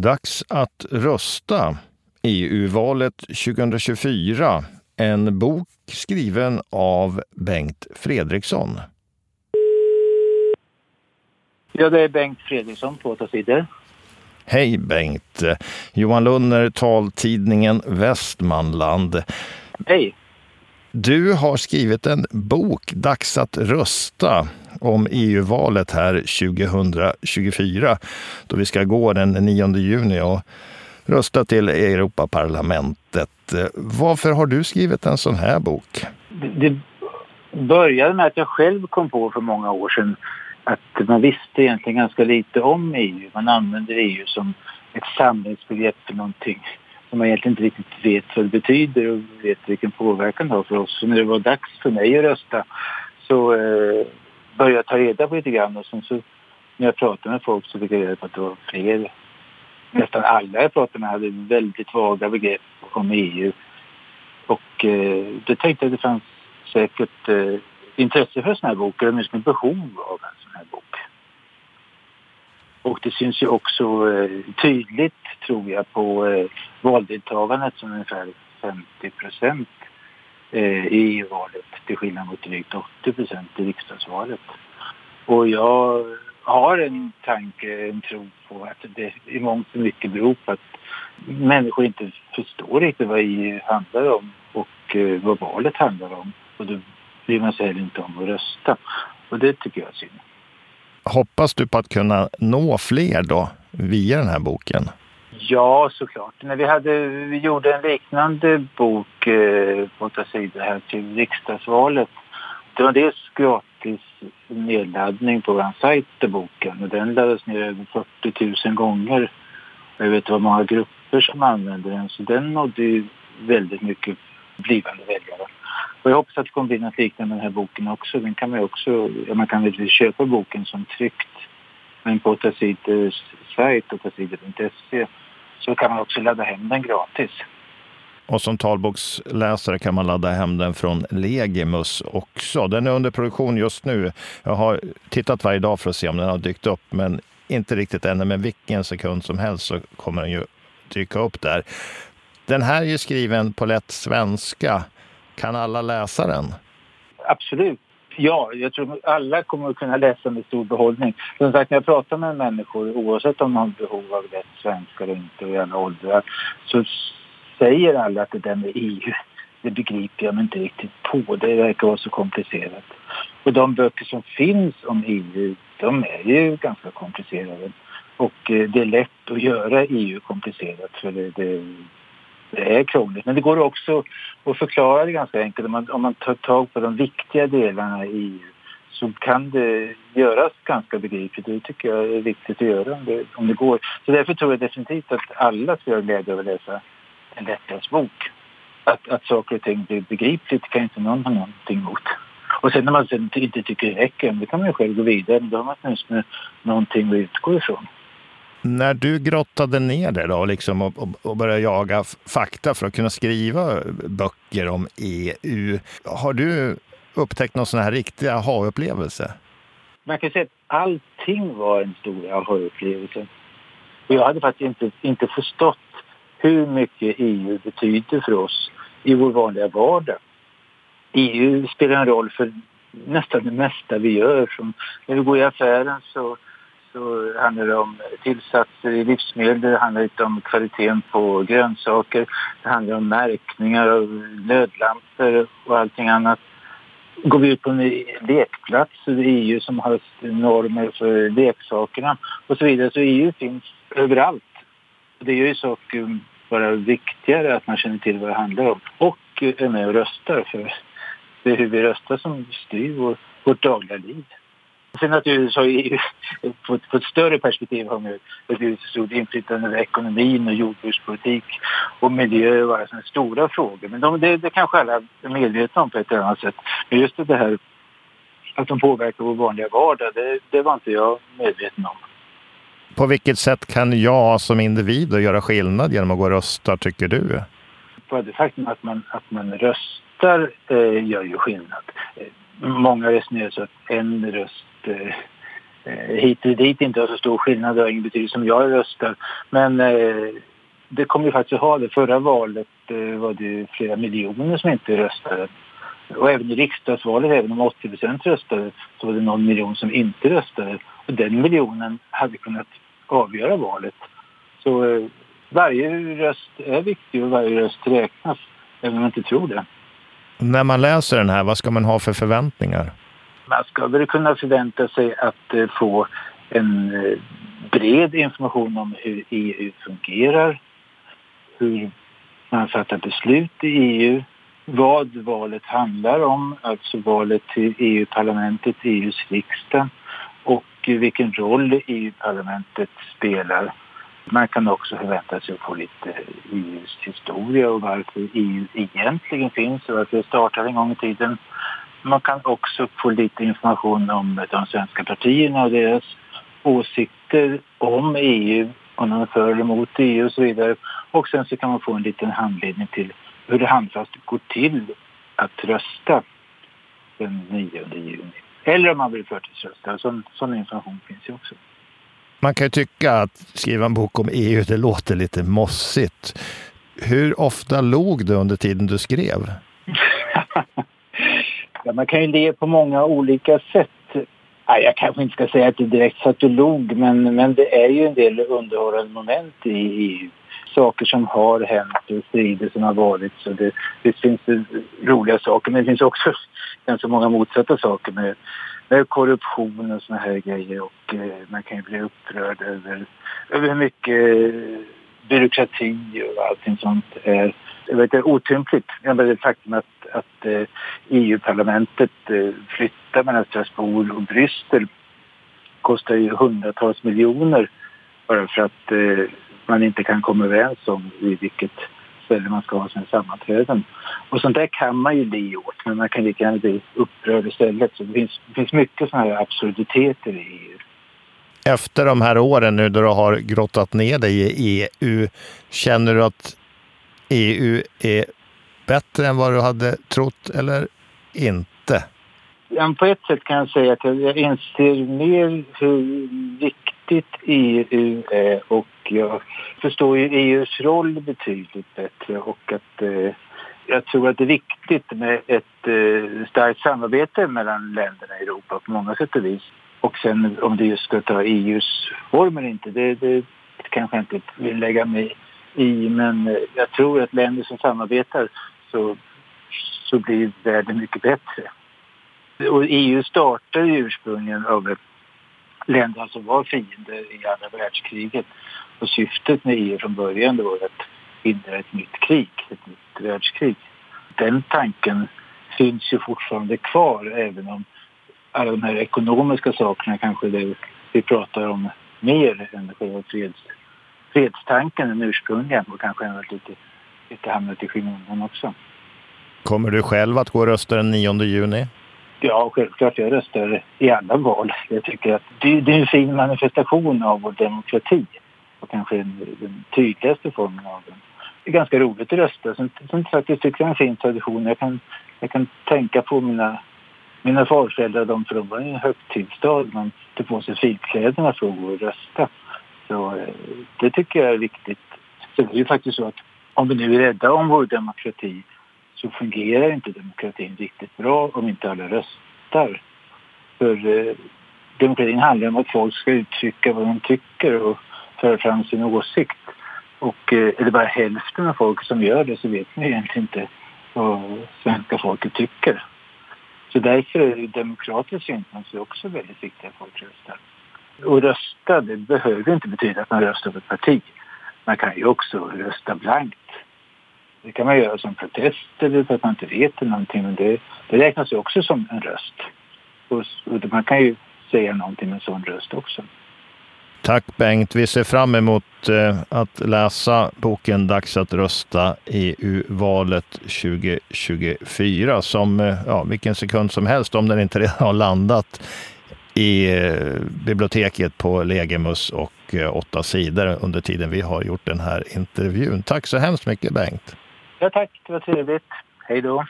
Dags att rösta. EU-valet 2024. En bok skriven av Bengt Fredriksson. Ja, det är Bengt Fredriksson på åtta sidor. Hej Bengt! Johan Lunner, taltidningen Västmanland. Hej! Du har skrivit en bok, Dags att rösta, om EU-valet här 2024, då vi ska gå den 9 juni och rösta till Europaparlamentet. Varför har du skrivit en sån här bok? Det började med att jag själv kom på för många år sedan att man visste egentligen ganska lite om EU. Man använder EU som ett samlingsbegrepp för någonting som man egentligen inte riktigt vet vad det betyder och vet vilken påverkan det har för oss. Så när det var dags för mig att rösta så eh, började ta reda på lite grann och sen så när jag pratade med folk så fick jag reda på att det var fler. Nästan alla jag pratade med hade väldigt vaga begrepp om EU. Och eh, då tänkte jag att det fanns säkert eh, intresse för en sån här bok, eller åtminstone behov av en sån här bok. Och det syns ju också eh, tydligt, tror jag, på eh, valdeltagandet som är ungefär 50 procent Eh, i EU-valet till skillnad mot drygt 80 procent i riksdagsvalet. Och jag har en tanke, en tro på att det i mångt och mycket beror på att människor inte förstår riktigt vad EU handlar om och eh, vad valet handlar om. Och då bryr man sig heller inte om att rösta. Och det tycker jag är synd. Hoppas du på att kunna nå fler då via den här boken? Ja, såklart. När vi, hade, vi gjorde en liknande bok eh, på åtta sidor här till riksdagsvalet. Det var dels gratis nedladdning på vår sajt, boken. Och den laddades ner över 40 000 gånger. Jag vet vad många grupper som använde den. Så den nådde ju väldigt mycket blivande väljare. Och jag hoppas att det kommer bli något liknande med den här boken också. Den kan man också, ja, man kan väl köpa boken som tryckt. Men på åtta sidors sajt, åttasidor.se, så kan man också ladda hem den gratis. Och som talboksläsare kan man ladda hem den från Legimus också. Den är under produktion just nu. Jag har tittat varje dag för att se om den har dykt upp, men inte riktigt ännu. Men vilken sekund som helst så kommer den ju dyka upp där. Den här är ju skriven på lätt svenska. Kan alla läsa den? Absolut. Ja, jag tror alla kommer att kunna läsa med stor behållning. Som sagt, när jag pratar med människor, oavsett om de har behov av lätt svenska eller inte, och i alla åldrar, så säger alla att det där med EU, det begriper jag mig inte riktigt på. Det verkar vara så komplicerat. Och de böcker som finns om EU, de är ju ganska komplicerade. Och eh, det är lätt att göra EU komplicerat för det, det, det är krångligt. Men det går också att förklara det ganska enkelt. Om man, om man tar tag på de viktiga delarna i EU så kan det göras ganska begripligt. Det tycker jag är viktigt att göra om det, om det går. Så därför tror jag definitivt att alla ska ha glädje av att läsa en lättläsbok. Att, att saker och ting blir begripligt kan inte någon ha någonting emot. Och sen när man sen inte tycker det räcker, då kan man ju själv gå vidare. Då har man åtminstone någonting att utgå ifrån. När du grottade ner dig då, liksom, och, och, och började jaga fakta för att kunna skriva böcker om EU, har du upptäckt någon sån här riktig aha-upplevelse? Man kan säga att allting var en stor aha-upplevelse. Och jag hade faktiskt inte, inte förstått hur mycket EU betyder för oss i vår vanliga vardag. EU spelar en roll för nästan det mesta vi gör. Som när vi går i affären så så handlar det om tillsatser i livsmedel, det handlar inte om kvaliteten på grönsaker, det handlar om märkningar av nödlampor och allting annat. Går vi ut på en lekplats, så är det EU som har normer för leksakerna och så vidare. Så EU finns överallt. Det gör ju saker bara viktigare att man känner till vad det handlar om och är med och röstar. För det är hur vi röstar som styr vår, vårt dagliga liv. Sen naturligtvis har EU på, på ett större perspektiv har man ett stort inflytande över ekonomin och jordbrukspolitik och miljö och alla sådana stora frågor. Men de, det, det kanske alla är medvetna om på ett eller annat sätt. Men just det här att de påverkar vår vanliga vardag, det, det var inte jag medveten om. På vilket sätt kan jag som individ göra skillnad genom att gå och rösta, tycker du? På det faktum att man, att man röstar eh, gör ju skillnad. Många resonerar så att en röst eh, eh, hit och dit inte har så stor skillnad. Det har ingen betydelse som jag röstar. Men eh, det kommer ju faktiskt att ha det. Förra valet eh, var det flera miljoner som inte röstade. Och även i riksdagsvalet, även om 80 procent röstade, så var det någon miljon som inte röstade. Och den miljonen hade kunnat avgöra valet. Så eh, varje röst är viktig och varje röst räknas, även om man inte tror det. När man läser den här, vad ska man ha för förväntningar? Man ska väl kunna förvänta sig att eh, få en eh, bred information om hur EU fungerar, hur man fattar beslut i EU, vad valet handlar om, alltså valet till EU-parlamentet, EUs riksdag och vilken roll EU-parlamentet spelar. Man kan också förvänta sig att få lite eh, e EUs historia och varför EU egentligen finns och varför det startade en gång i tiden. Man kan också få lite information om de svenska partierna och deras åsikter om EU, om de är för eller emot EU och så vidare. Och sen så kan man få en liten handledning till hur det handfast går till att rösta den 9 juni. Eller om man vill förtidsrösta. Sån, sån information finns ju också. Man kan ju tycka att skriva en bok om EU, det låter lite mossigt. Hur ofta log du under tiden du skrev? ja, man kan ju le på många olika sätt. Ja, jag kanske inte ska säga att det direkt satt och log, men, men det är ju en del underhållande moment i EU saker som har hänt, och strider som har varit. Så det, det finns det roliga saker, men det finns också ganska många motsatta saker med, med korruption och såna här grejer. Och eh, man kan ju bli upprörd över, över hur mycket eh, byråkrati och allting sånt är. Vet, det är otympligt. Det faktum att, att eh, e EU-parlamentet eh, flyttar mellan Strasbourg och Bryssel kostar ju hundratals miljoner bara för att eh, man inte kan komma överens om i vilket ställe man ska ha sina sammanträden. Och sånt där kan man ju bli åt, men man kan lika gärna bli upprörd istället. Så det finns, det finns mycket sådana här absurditeter i EU. Efter de här åren nu då du har grottat ner dig i EU, känner du att EU är bättre än vad du hade trott eller inte? Ja, på ett sätt kan jag säga att jag inser mer hur viktigt EU är och jag förstår ju EUs roll betydligt bättre och att eh, jag tror att det är viktigt med ett eh, starkt samarbete mellan länderna i Europa på många sätt och vis. Och sen om det just ska ta EUs form eller inte, det, det kanske jag inte vill lägga mig i. Men eh, jag tror att länder som samarbetar så, så blir världen mycket bättre. Och EU startade ursprungligen av länder som var fiender i andra världskriget. Och syftet med EU från början var att hindra ett nytt krig, ett nytt världskrig. Den tanken finns ju fortfarande kvar även om alla de här ekonomiska sakerna kanske det vi pratar om mer än själva freds, fredstanken, den ursprungliga och kanske har lite, lite hamnat i skymundan också. Kommer du själv att gå och rösta den 9 juni? Ja, självklart. Jag röstar i alla val. Jag tycker att det, det är en fin manifestation av vår demokrati och kanske den, den tydligaste formen av den. Det är ganska roligt att rösta. Som, som sagt, jag tycker det är en fin tradition. Jag kan, jag kan tänka på mina, mina farföräldrar, de, för de var i en högtidsdag. Man tog på sig filkläderna för att gå och rösta. Så eh, det tycker jag är viktigt. Så det är ju faktiskt så att om vi nu är rädda om vår demokrati så fungerar inte demokratin riktigt bra om inte alla röstar. För eh, demokratin handlar om att folk ska uttrycka vad de tycker och föra fram sin åsikt. Och eh, är det bara hälften av folket som gör det så vet man egentligen inte vad svenska folket tycker. Så därför är det demokratisk synpunkt också väldigt viktigt att folk röstar. Och rösta, det behöver inte betyda att man röstar på ett parti. Man kan ju också rösta blankt. Det kan man göra som protest eller för att man inte vet någonting. Men det, det räknas ju också som en röst. Och, och man kan ju säga någonting med en sån röst också. Tack Bengt. Vi ser fram emot eh, att läsa boken Dags att rösta EU-valet 2024 som eh, ja, vilken sekund som helst om den inte redan har landat i eh, biblioteket på Legimus och eh, åtta sidor under tiden vi har gjort den här intervjun. Tack så hemskt mycket Bengt. Ja tack, det var trevligt. Hej då.